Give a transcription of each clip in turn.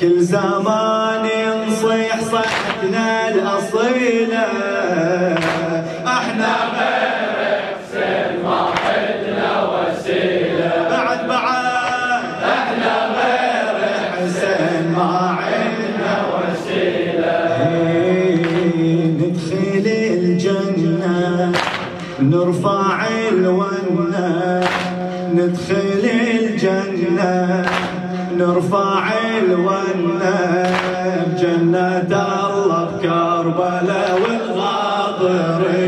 كل زمان نصيح صحتنا الأصيلة. إحنا غير حسين ما عندنا وسيلة بعد بعد إحنا غير حسين ما عندنا وسيلة. نرفع الونة ندخل الجنة. نرفع الونة بجنة الله بكربلاء والغاضرية.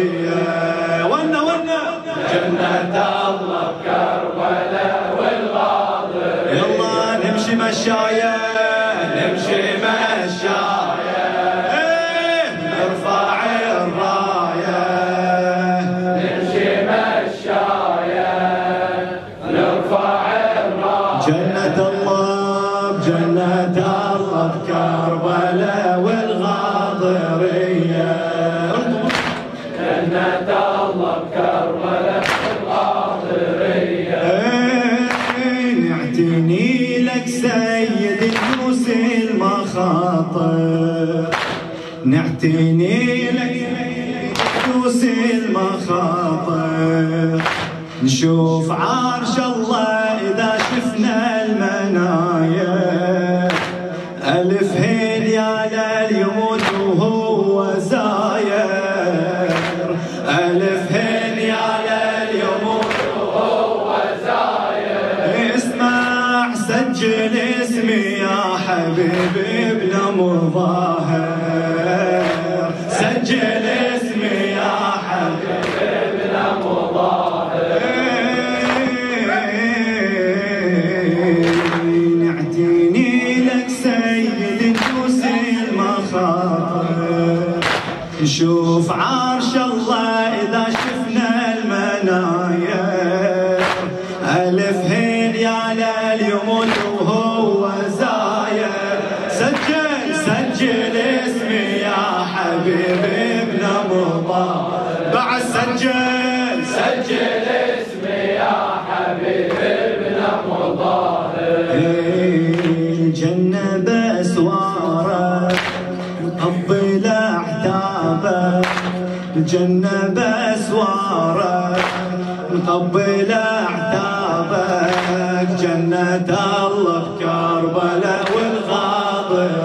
ونة ونة جنة الله بكربلاء والغاضرية. يلا نمشي مشاية نمشي مشاية نعتني لك دوس المخاطر. نشوف عرش الله نشوف عرش الله إذا شفنا الجنة بأسوارك مقبل أعتابك. جنة الله بكربلاء والغاضرية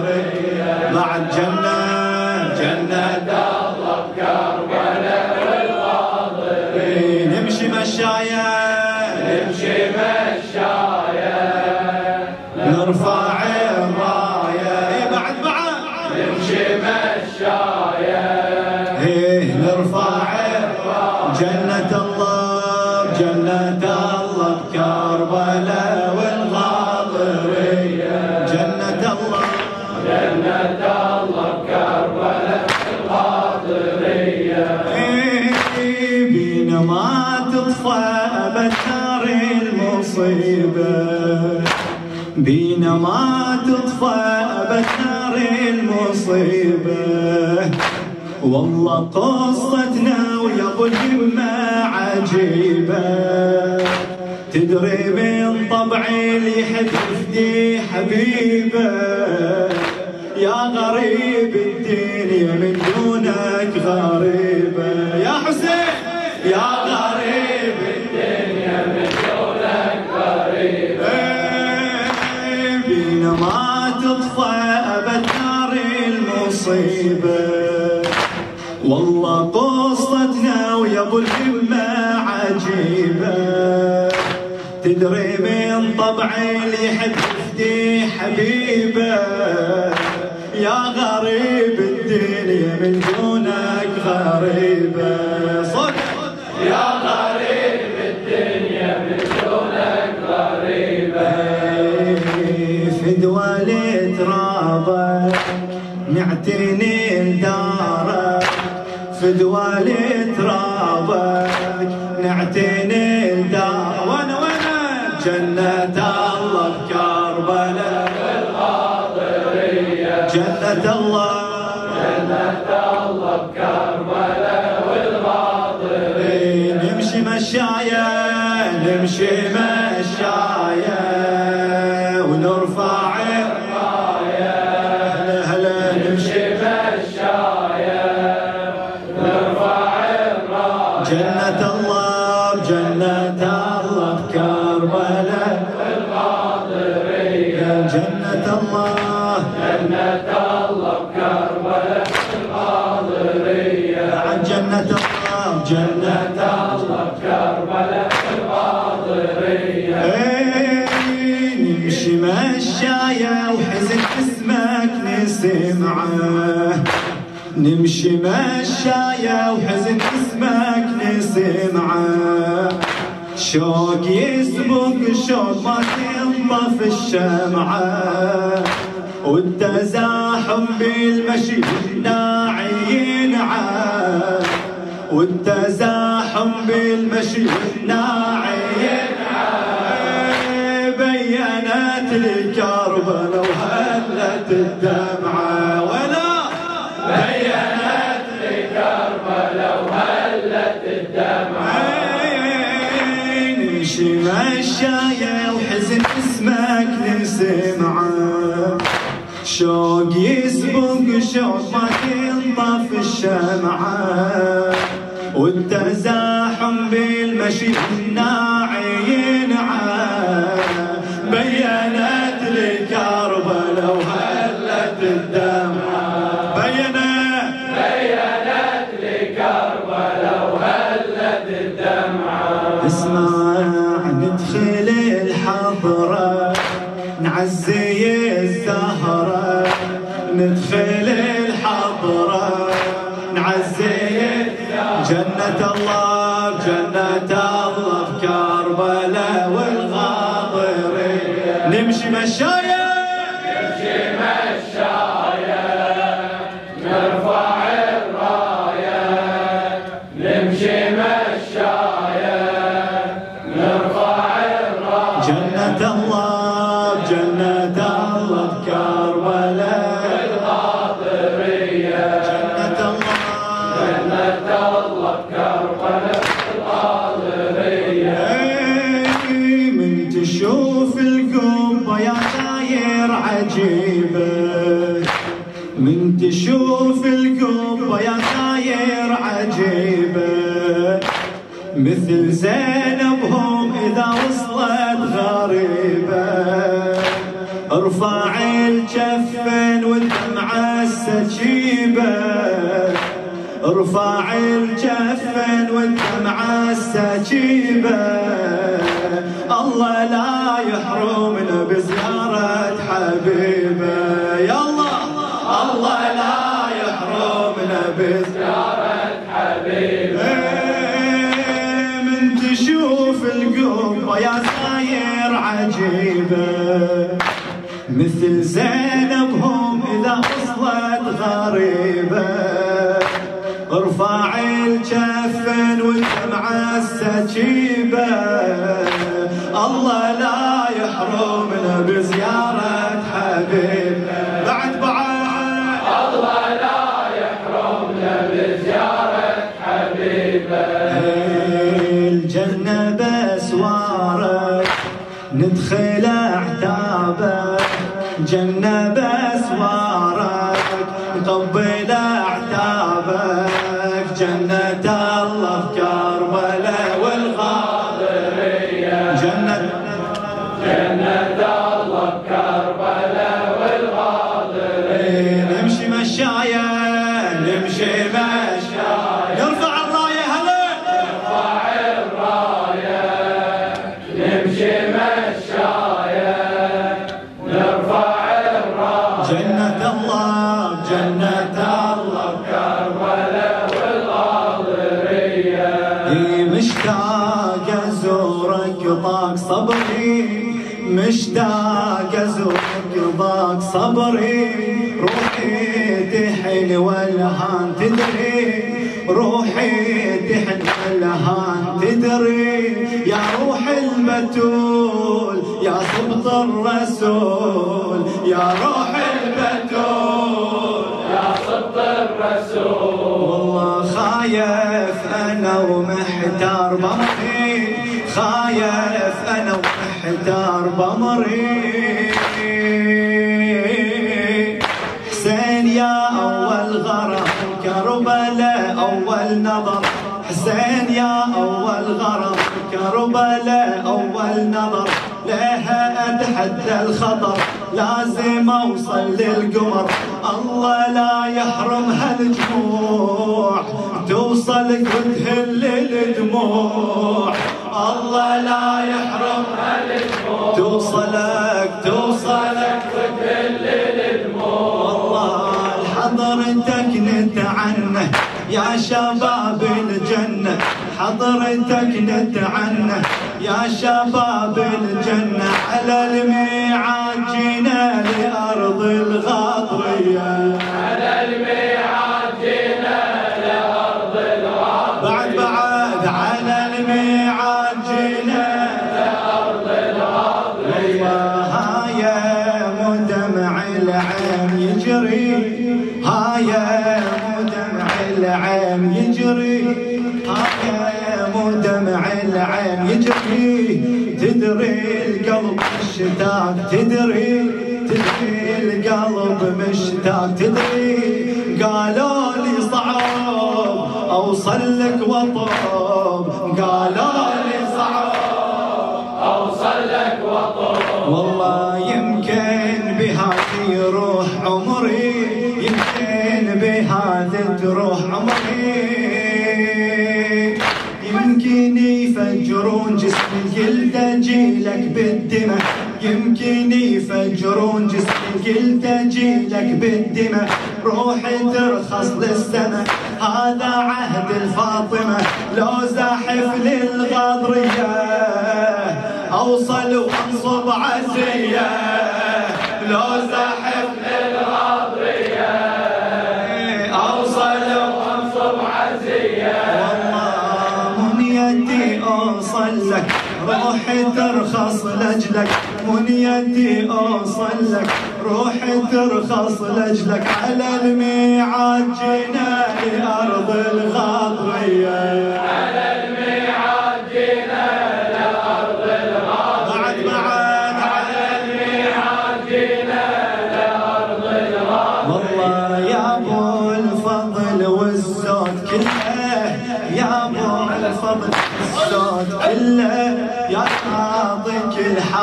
بعد جنة جنة بينا ما تطفى أبد نار المصيبة. والله قصتنا ويا أبو الهمة عجيبة. تدري من طبعي اللي حد دي حبيبة. يا غريب الدنيا من دونك غريبة. يا حسين! يا غريب المصيبة والله قصتنا ويا أبو الهمة عجيبة. تدري من طبعي اللي يحب يفدي حبيبة. يا غريب الدنيا من دونك غريبة. صدق. يا غريب الدنيا من دونك غريبة. فدوى ترابة. نعتني الداره فدوى ترابك. نعتني الدار وأنا وأنا جنة الله بكربلاء والغاضرية جنة الله. جنة الله بكربلاء والغاضرية نمشي مشايا نمشي مشايا ونرفع نمشي مشايا وحزن اسمك نسمعه. شوق يسبق شوق ما تنطف الشمعة. والتزاحم بالمشي ناعي ينعى. والتزاحم بالمشي ناعي ينعى. بينت لي كربلاء وهلت الدمعة. مشايا وحزن اسمك نسمعه. شوق يسبق شوق ما تنطف الشمعة. والتزاحم بالمشي ناعي نمشي مشايا ارفع الجفن والدمعة السجيبة. الله لا يحرمنا بزيارة حبيبة. والدمعة نمشي مشاية نرفع الراية هلا. نرفع الراية نمشي مشاية نرفع الراية جنة الله جنة الله. كربلاء والغاضرية مشتاق أزورك ضاق صبري. مشتاق أزورك ضاق صبري. تدري روحي تحن والهان تدري يا روح البتول يا صبط الرسول. يا روح البتول يا صدق الرسول. والله خايف أنا ومحتار بمري. خايف أنا ومحتار بمري. نظر. حسين يا أول غرام كربلاء أول نظر. لها أتحدى الخطر لازم أوصل للقمر. الله لا يحرم هالجموع توصل وتهل الدموع الله لا يحرم الجموع توصلك توصلك وتهل الدموع والله حضرتك نتعنى يا شباب حضرتك نتعنى يا شباب الجنة على الميعاد جينا لأرض الغاضرية. العين يجري تدري القلب مشتاق تدري تدري القلب مشتاق تدري قالوا لي صعب أوصل لك واطب قالوا لي صعب أوصل لك وطول والله يمكن اجيلك بالدماء. يمكن يفجرون جسمي قلت اجيلك بالدماء. روحي ترخص للسماء. هذا عهد الفاطمة. لو زاحف للغاضرية. أوصل وأنصب عزية. لو زاحف للغاضرية. أوصل وأنصب عزية. والله منيتي أوصل لك. روحي ترخص لأجلك منيتي اوصل لك روحي ترخص لأجلك على الميعاد جينا لأرض الغاضرية. على الميعاد الغاضرية. بعد بعد على الميعاد الغاضرية. والله يا أبو الفضل والزود كله يا أبو الفضل كله.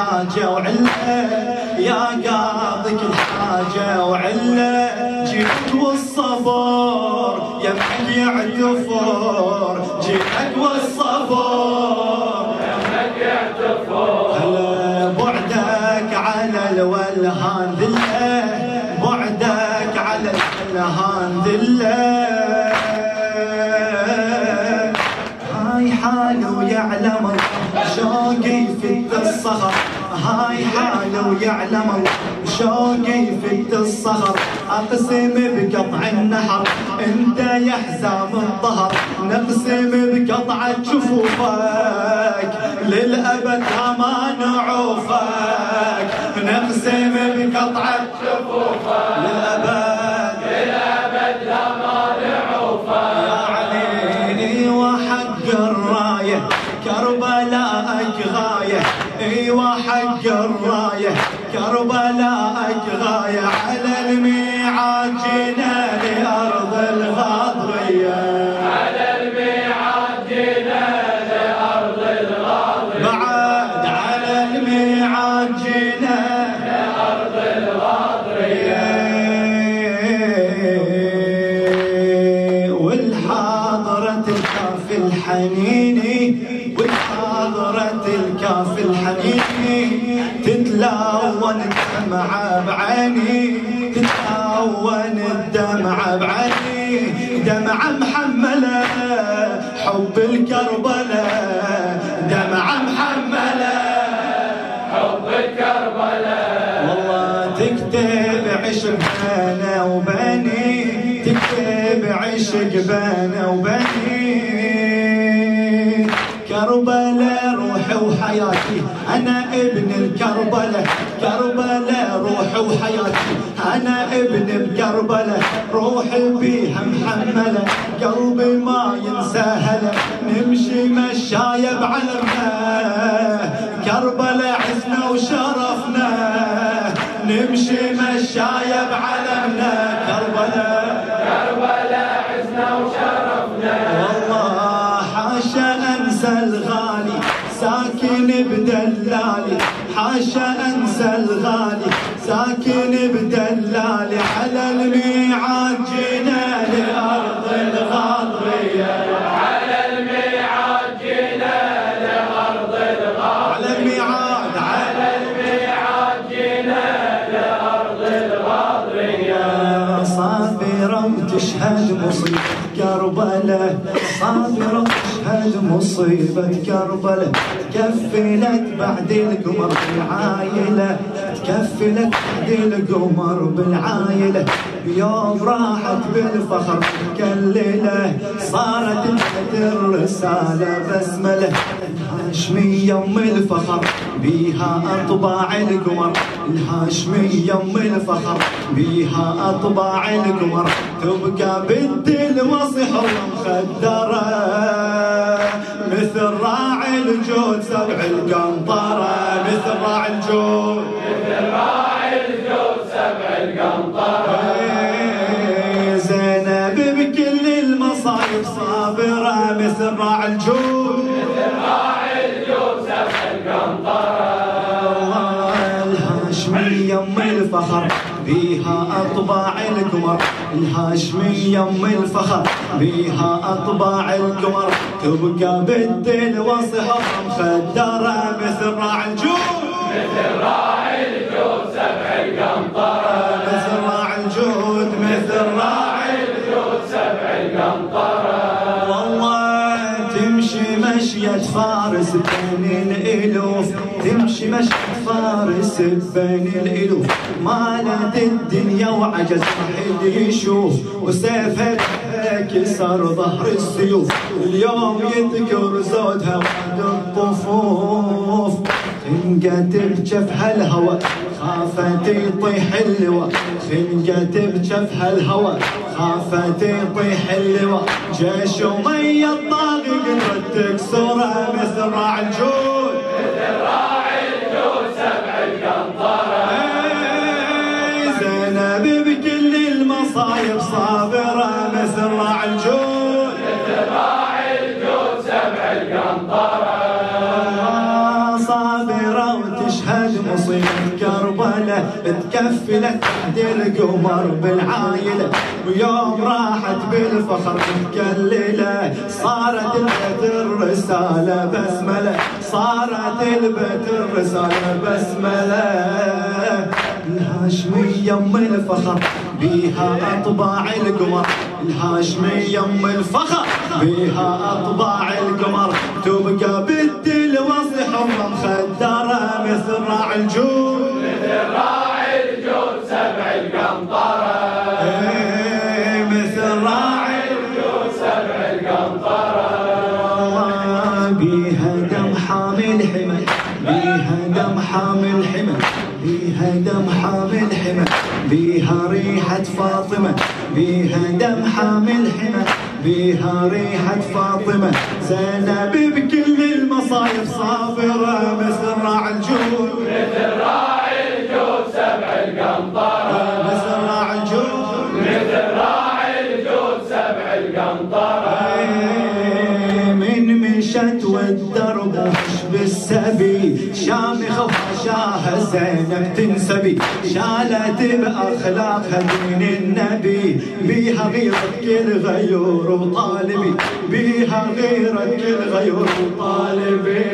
كل حاجة وعلة يا قاضي كل حاجة وعلة. جيتك والصبر يمك يعتفر جيتك والصبر يمك يعتفر هلا بعدك على الولهان ذله بعدك على الولهان ذله هاي حاله ويعلم شوقي في الصخر ويعلم شوقي في الصخر أقسم بقطع النحر إنت يا حزام الظهر نقسم بقطعة شفوفك للأبد ما نعوفك. نقسم بقطعة شفوفا للأبد. للأبد لا مانعوفا يا علي وحق الراية كربلاءك غاية. إيوه حق الراية. كربلاء غاية على الميعاد جينا لأرض الغاضرية. على الميعاد جينا لأرض الغاضرية. بعد على الميعاد جينا لأرض الغاضرية. والحاضرة الكاف الحنيني والحاضرة الكاف الحنيني. بعيني تتلون الدمعة بعيني. دمعة محملة حب الكربلاء دمعة محملة حب الكربلاء والله تكتب عشق بينه وبيني تكتب عشق بينه وبيني. كربلاء روحي وحياتي أنا ابن الكربلاء كربلاء روحي وحياتي أنا ابن الكربلاء روحي بيها محملة. قلبي ما ينساها نمشي مشاية بعلمنا كربلاء عزنا وشرفنا. نمشي مشاية بعلمنا. كربلاء كربلاء عزنا وشرفنا. والله حاشا أنسى الغالي ساكن بدلالي. حاشا مصيبة كربلاء تكفلت بعد القمر بالعايلة تكفلت بعد القمر بالعايلة بيوم راحت بالفخر مكللة صارت انتهت الرسالة بسملة. الهاشمية ام الفخر بيها أطباع القمر. الهاشمية ام الفخر بيها أطباع القمر. تبقى بنت الوصي حرة مخدرة مثل راعي الجود سبع القنطرة مثل راعي الجود. راعي الجود سبع القنطرة زينب بكل المصايب صابرة مثل راعي الجود. راعي الجود سبع القنطرة الهاشمية ام الفخر. بيها أطباع القمر الهاشمية ام الفخر. بيها أطباع القمر تبقى بنت الوصحة مخدرة مثل راعي الجود. مثل راعي الجود سبع القنطرة مثل راعي الجود. مثل راعي الجود سبع القنطرة والله تمشي مشية فارس بين الألوف. تمشي مشية فارس بين الألوف. مالت الدنيا وعجز واحد يشوف. وسيفها كسر ظهر السيوف. اليوم يذكر زودها بعد الطفوف. خنقت بجفها الهوى خافت يطيح اللواء. خنقت بجفها الهوى خافت يطيح اللواء. جيش ومية الطاغي قدرت تكسره مثل راعي تكفلت بعد القمر بالعايلة. ويوم راحت بالفخر مكللة صارت البيت الرسالة بسملة. صارت البيت الرسالة بسملة. الهاشمية ام الفخر بيها أطباع القمر. الهاشمية ام الفخر بيها أطباع القمر. تبقى بنت الوصي حمى مخدرة مثل راعي الجود بيها دم حامل حمل بيها ريحة فاطمة. زينب بكل المصايب صابرة مثل راعي الجود. مثل راعي الجود سبع القنطرة مثل راعي الجود. مثل راعي الجود سبع القنطرة من مشت والدرب بالسبي شامخ وحشاها زينب تنسبي. شالت بأخلاقها دين النبي بيها غيرة كل غيور وطالبي بيها غيرة كل غيور وطالبي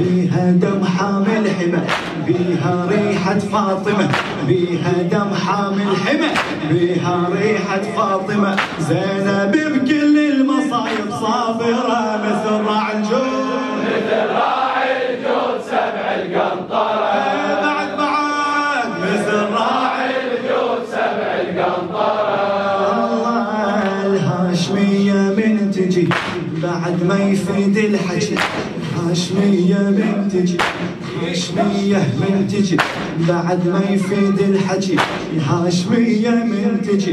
بيها دم حامل حمى بيها ريحة فاطمة. بيها دم حامل حمى بيها ريحة فاطمة. زينب بكل المصايب صابرة مثل بعد ما يفيد الحكي. هاشمية من تجي هاشمية من تجي بعد ما يفيد الحكي هاشمية من تجي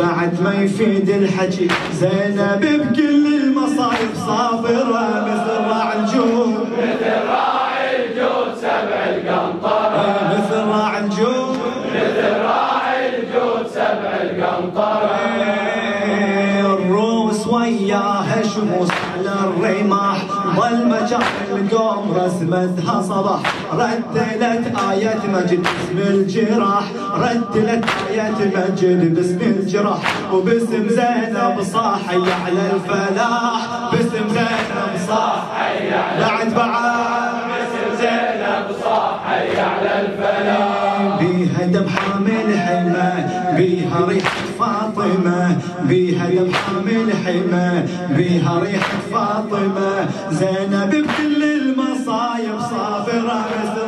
بعد ما يفيد الحكي زينب بكل المصايب صابرة مثل راع الجود. مثل راعي الجود سبع القنطرة. مثل راع الجود مثل راعي الجود سبع القنطرة. الروس وياها شموس الرماح ظل مجال القوم رسمتها صباح. رتلت آية مجد باسم الجراح. رتلت آية مجد باسم الجراح. وباسم زينب صاح حي على الفلاح. باسم زينب صاح حي على بعد بعد. اسم زينب صاح حي على الفلاح. بيها دمحة من حمى بيها ريحة فاطمة بيها دمحة من حمى بيها ريحة فاطمة. زينب بكل المصايب صابرة مثل